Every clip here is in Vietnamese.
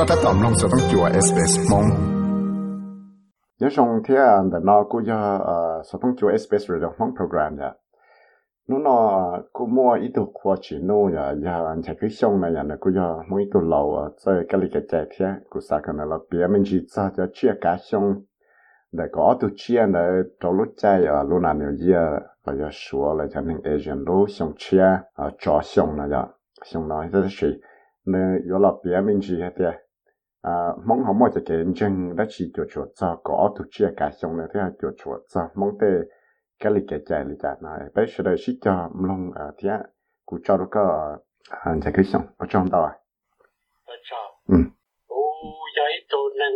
ก็ถ้าตอมลงจะต้องจัวเอสเอสมงยศงเทียนแต่นอกูจะเอ่อจะต้องจัวเอสเอสหรือมงโปรแกรมเนี่ยนู่นนอกูมัวอีตัวขวดชิโน่ยายาอันใช้คือช่องนะอย่างนั้นกูจะมัวอีตัวเราอ่ะจะกะลิกะใจเทียกูสักกันแล้วเปียมันจีจะจะเชื่อกาช่องแต่ก็ตัวเชื่อเนี่ยตัวรู้ใจอ่ะรู้นานเนี่ยเยอะเราจะชัวร์เลยจะหนึ่งเอเจนต์รู้ช่องเชื่ออ่ะจอช่องนะจ๊ะช่องน้อยจะใช้ nè yo là bia mình chỉ hết tiệt à mong họ mua cho cái chân đã chỉ chuột cho có tổ chức cả xong này thế là chuột cho. Mong tê cái lịch cái chạy lịch chạy này bây giờ đây chỉ cho mong à thế cụ cho được cái anh chạy cái xong ở trong đó ở trong ừ. Ô giấy tôi nên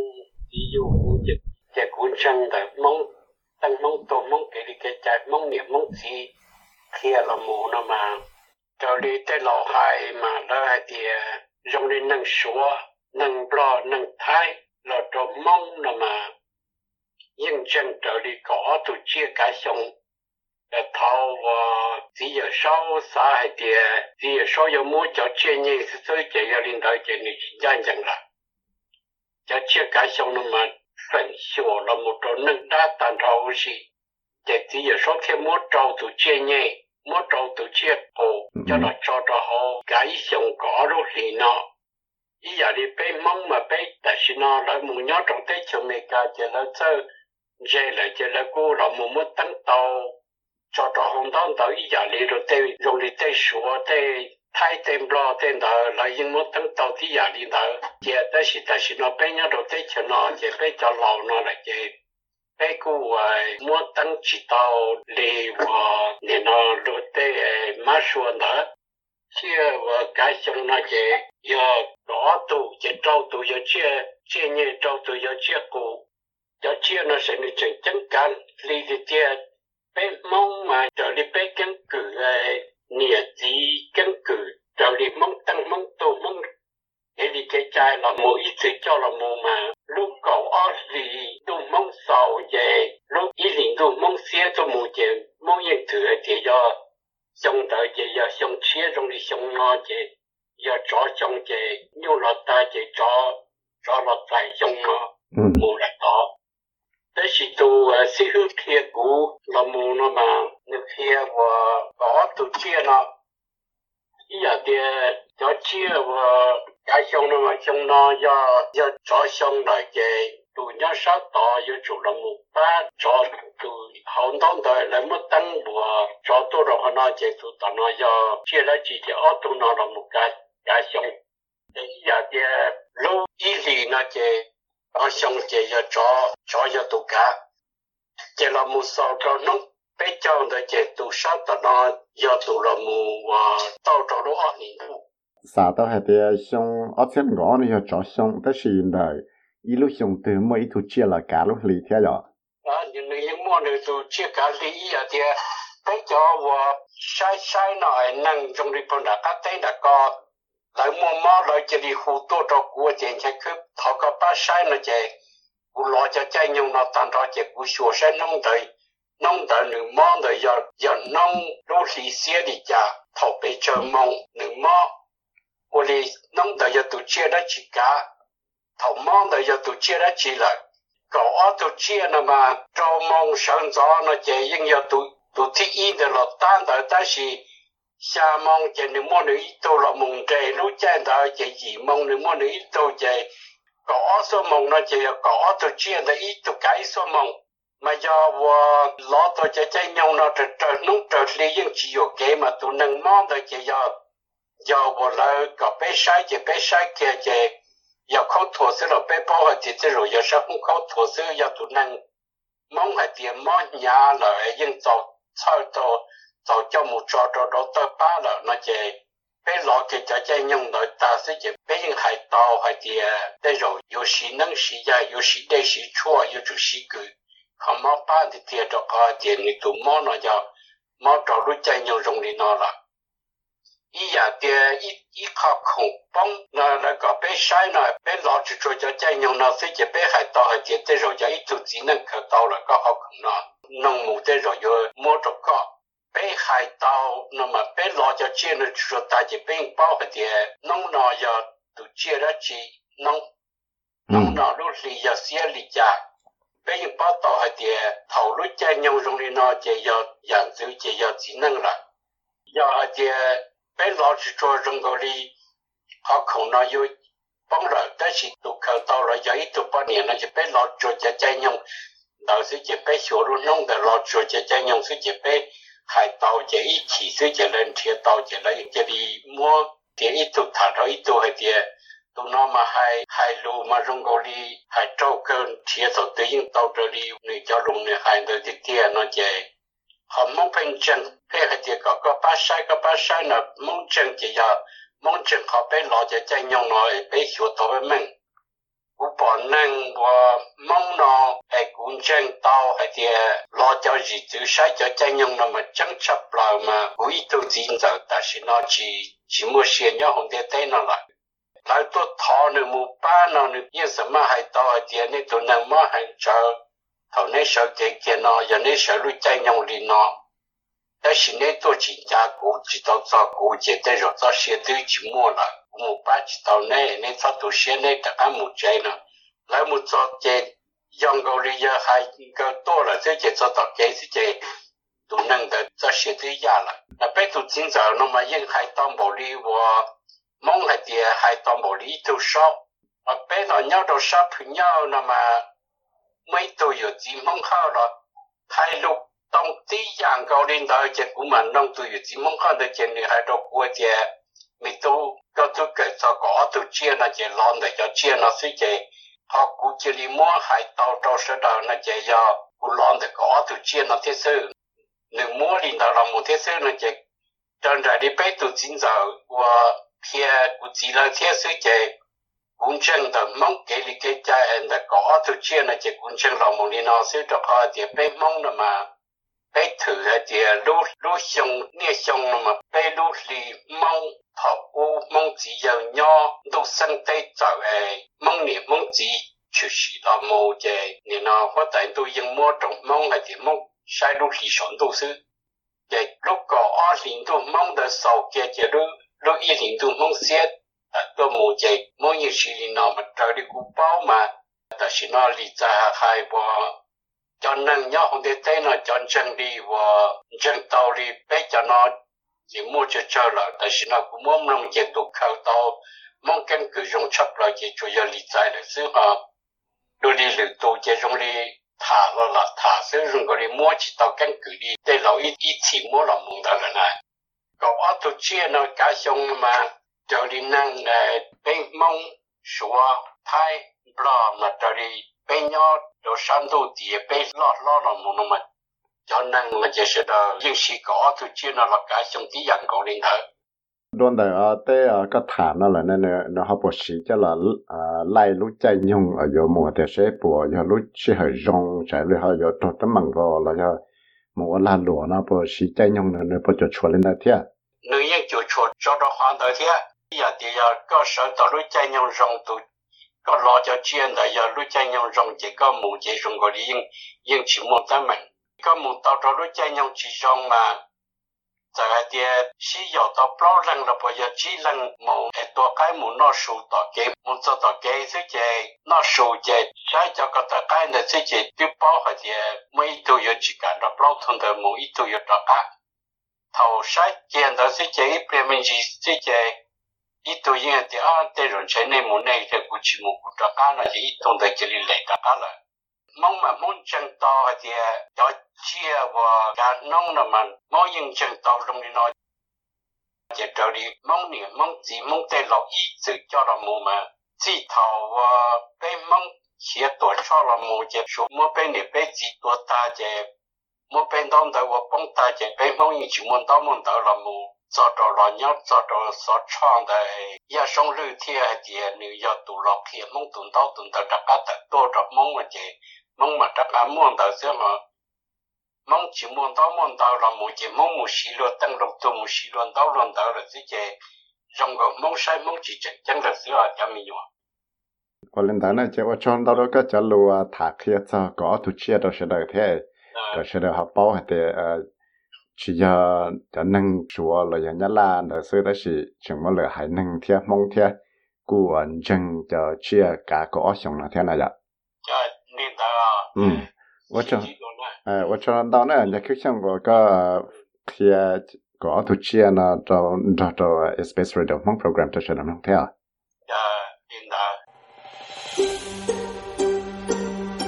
ví dụ như cái cuốn chân là mong tăng mong tôi mong cái lịch cái chạy mong niệm mong gì kia là mù nó mà cho đi tới lò hai mà đó thì dùng đi nâng số nâng bò nâng thái là cho mong là mà nhưng chân trở đi có tụ chia cả xong là thao và chỉ giờ sau xã hay thì chỉ giờ sau giờ mua cho chia nhị sự chỉ giờ linh đạo chỉ ni chỉ gian chẳng là cho chia cả xong là mà phần số là một chỗ nâng đá tàn thao gì chỉ giờ sau khi mua trâu tụ chia nhị mua trâu từ chiếc cổ cho nó cho cho họ cái xong có rồi thì nó ý giờ đi, bé mong mà bé tại sao nó lại muốn nhớ trong tết chiều này cả chỉ là chơi dễ là chỉ là cô là muốn mất tăng tàu cho cho hồng đón tới ý giờ đi rồi tê rồi đi tê sủa tê thay tên lo tên đó là những mất tăng tàu thì giờ đi đó chỉ tại sao tại sao nó bé nhớ rồi tết nó chỉ bé cho lâu nó là chỉ bé cô mua tăng chỉ tàu để vào nó đốt tê mà xuân đó chia và cái xong nó chỉ giờ đó tụ chỉ trâu tụ giờ chia chia nhẹ trâu tụ giờ chia cụ. Giờ chia nó sẽ được chân chân can lý thì chia. Bé mong mà trở đi bé căn cử nghĩa gì căn cử. Trở đi mong tăng, mong tụ mong thế thì cái trai là mỗi ý thức cho là mù mà. Lúc cậu ở gì tôi mong sầu về lúc ý định tôi mong xe cho mù về mong yên thừa thì do xong đợi thì do xong chia trong đi xong nó thì do cho xong thì nhiều là ta thì cho cho là tại xong nó mù là đó thế thì tôi sĩ hữu kia cũ là mù nó mà nếu kia và có tôi chia nó. Ý là thì cho chia và cái xong nó mà xong nó do do cho xong lại cái tụi nhá sát tỏ do chủ là một ba cho tụi hậu đón đời lại mất tăng bùa cho tôi rồi họ nói cái tụi tao nó do chia ra chỉ ở tụi nó là một cái cái xong. Để giờ thì lâu ý gì nó cái ở xong cái giờ cho cho cho tụi cả. Cái là một số cho nó bây giờ là cái tụi sát tao nó do tụi là một tao cho nó ở nhìn xã tao hay thì xong ở trên ngõ này cho xong tới khi đời. Ý lúc xong từ mỗi thu chia là cả lúc lì theo rồi à những người những mua người thu chia cả lì ý à thì bây giờ và sai sai nói năng trong đi phong đã các tên đã có tại mua máu lại chỉ đi hụ tô cho của tiền chạy cướp thọ có ba sai nó chạy cú lo cho chạy nhung nó tan ra chạy cú sửa sai nông đời. Nông đời nữ mong đời giờ giờ nông, đô thì xe đi cha, thọ bị chờ mong nữ mong ô đi nông đời giờ tụ chia đã chỉ cả. Thọ mong đời giờ tụ chia đã chỉ lại. Cậu ở tụ chia nó mà cho mong sáng gió nó chạy nhưng giờ tụ tụ thích yên để lọt tan đời ta chỉ xa mong chạy nữ mô nữ tô lọ mùng trề nú chạy ta chạy gì mong nữ mô nữ tô chạy có số mong nó chạy có tôi chuyên ta ít tổ cái số mong mà do vợ lọ tổ chạy chạy nhau nó trở trở nung trở lý những chỉ yếu kế mà tôi nâng mong tôi chạy do. Do vợ lỡ có bé sai chạy bé sai kia chạy giờ không thổ sư là bé bao hạt thì rồi giờ sao không không thổ sư giờ tôi nâng. Mong hạt tiền mong nhà lợi những tổ sau tổ sau cho một trò trò đó tới ba là nó chê. Bé lo cái cho chê nhung nội ta sẽ chê bé những hại to hại thì để rồi có sĩ nâng sĩ gia có sĩ đây sĩ chua có chủ sĩ cử. Không mò ba thì thiệt đó có tiền người tụ mò nó cho. Mò trò rút chê nhung rồng đi nó là ý dạ giờ thì ý ý khó khủng bông nó là có bé sai nó bé lo chủ chủ cho chê nhung nó sẽ chê bé hại to hại thì để rồi cho ít chủ sĩ nâng khởi to là có học nó nông mù để rồi yếu mò trò có bé hay tàu nó mà bé lo cho chia nó cho ta chỉ bé bao hay tiền nông nó giờ tụ chia ra chỉ nông nông nọ lúc lì giờ xia lì già bây giờ bắt đầu hay thì thầu chỉ chơi nhau chỉ giờ dạng giữ chỉ giờ chỉ năng là giờ hay thì bây giờ chỉ cho trong cái đi họ không nói yêu bóng rồi tới chỉ tụ khởi tàu rồi giờ ít tụ bao nhiêu nó chỉ bây giờ cho chơi chơi nhau đầu sẽ chỉ bây hiểu luôn nông để lo cho chơi chơi nhau sẽ chỉ chỉ ít chỉ sẽ chỉ lên thiệt tàu chỉ lấy chỉ đi mua thì ít tụ rồi ít tụ hay thì tụi nó mà hai hai lù mà rong gò đi hai trâu cơn thiệt rồi tự nhiên tàu trở đi người cho lùng này hai đứa thì kia nó chơi họ mong phanh chân hay hay thì có có ba sai có ba sai nó mong chân chỉ giờ mong chân họ bé lo cho chơi nhau nó bé hiểu tàu với mình cú bỏ năng và mong nó hay cũng chân tàu hay thì lo cho gì chữ sai cho chơi nhau nó mà chẳng chấp lại mà quý tu tin giờ ta chỉ nó chỉ chỉ mua xe nhau không thể thấy nó lại lại tôi thọ nữa mua ba nó nữa yên什么还到还点那都能么还找头那小姐姐呢，有那小路在用的呢。但是那多几家国知道做国际的肉做些都寂寞了， mu bach tàu này nên sao tu xe này tất cả mu chơi nó lấy mu cho chơi dòng gầu đi giờ hai gầu to là thế chơi cho tàu chơi thế chơi tu năng được cho sĩ thứ gia là là bé tu chính giờ nó mà yên hai tông bồ đi và mong hai tiền hai tông bồ đi tu shop mà bé nó nhau đâu shop nhau nó mà mấy tu giờ chỉ mong khao rồi hai lúc tông tí giang gầu đi đời chơi của mình nông tu giờ chỉ mong khao được chơi người hai đầu của chơi mình tu cho tôi kể sao có, tôi chia là chị lon để cho chia nó suy chị họ cũng chỉ đi mua hai tàu cho sơ đầu là chị do cũng lon để có, tôi chia nó thế sự nếu mua thì đó là một thế sự là chị trong đại đi bé tôi chính giờ của kia của chỉ là thế sự chị cũng chân đó mong cái lý cái cha em đã có, tôi chia là chị cũng chân là một lý nó sự cho họ thì bé mong là mà. Bé thử thì lúc lúc xong, nghe xong mà bé lúc thì mong. 里梦头乌梦只有鸟都生得早诶，梦里梦只出事了冇这，你那我等都用么种梦来点梦，晒路里上都是，这如果二零都梦的少，这这路路一零都梦些。tôi mua chạy mỗi như chỉ là nó mà trời đi cú bao mà ta chỉ nó lý ra hai bộ cho nên nhớ không thể thấy nó chọn chân đi và chân tàu đi bé cho nó chỉ mua cho cho là tại sao nó cũng muốn nông chế tụ khảo to, mong căn cứ dùng chấp là chỉ chủ yếu lý giải là xứ họ. Đôi đi lựa tụ chế dùng đi, thả lo là thả xứ dùng cái đi mua, chỉ tàu căn cứ đi. Để lâu ít ít chỉ mua là muốn đó là này. Có ở tụ chia nó cả xong mà cho đi năng bên mong số thay bla mà cho đi, bên nhau đồ sản đồ thì bên lo lo là một mà cho năng là chỉ sẽ đó những sự có tôi chưa nó là cái trong tí dạng có liên hệ luôn đời ở tế ở cái thản nó là nên nó học bổ sĩ cho là lại lúc chạy nhung ở chỗ mùa thì sẽ bùa cho lúc sẽ hơi rong sẽ lúc hơi chỗ tốt tấm bằng gò là cho mùa là lúa nó bổ sĩ chạy nhung nó nó bổ cho chuột lên đây thiệt nếu như chuột chuột cho nó hoàn đời thiệt giờ thì giờ có sở tàu lúc chạy nhau rong tụ có lo cho chuyện là giờ lúc chạy nhau rong chỉ có một chỉ rong gọi đi nhưng nhưng chỉ một tấm mình có một tàu trò đối chơi nhau chỉ rong mà. Tại cái tia chỉ giờ tàu bao lần là bây giờ chỉ lần một cái tua cái một nó số tàu kế một số tàu kế thứ chế nó số chế sai cho cái tàu cái này thứ chế tiêu bao cái thì, mấy tuổi giờ chỉ cần là bao thằng đó một ít tuổi giờ đó cả thầu sai chuyện đó thứ chế ít mình gì thứ chế ít tuổi yên thì à tê rồi chơi này một này thì cũng chỉ một chút cá là chỉ ít tuổi thì chỉ lấy cả cá là mong mà muốn chân to thì cho chia và cả nông là mình. Mỗi những chân to trong đi nói chỉ trở đi. Mong niệm mong chỉ mong tê lọ ý sự cho là mù mà. Chỉ thầu và bên mong chia tuổi cho là mù chỉ số mỗi bên này bên chỉ tuổi ta chỉ mỗi bên đông đầu và bông ta chỉ bên mong những chỉ muốn đông muốn đầu là mù. Cho cho lò nhóc, cho cho so chọn de ya song lưu thia thì nữ ya tụ lọ kia mong tụ tao tụ đầu đặc cá tụ to mong mà chỉ mong mà đặt cá muôn tao xưa mà. Mong chỉ muôn tao muôn tao là một chị mong một xí luôn tăng lộc tụ một xí luôn tao luôn tao là thế chị trong cái mong sai mong chỉ chắc chắn là xưa cho mình nhọ có lần đó này chị ở trong đó có cho lúa thả kia cho có tụ chia đó sẽ được thế. Đó sẽ được học bao hết chỉ giờ cho nâng chúa là giờ nhá la đỡ xưa đó chỉ chẳng mà lỡ hải nâng thiệt mong thiệt anh chân cho chia cả có xong là thế này nên 음. 워천 에 워천다네 이제 큐션 거가 kia có thu chia na cho cho cho space radio mong program cho channel mong theo à?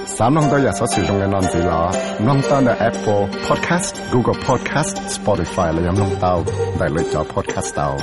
sám nông đó là số sử dụng cái nông gì là nông ta là Apple Podcast Google Podcast Spotify là nhóm nông tao đại lựa chọn podcast tao.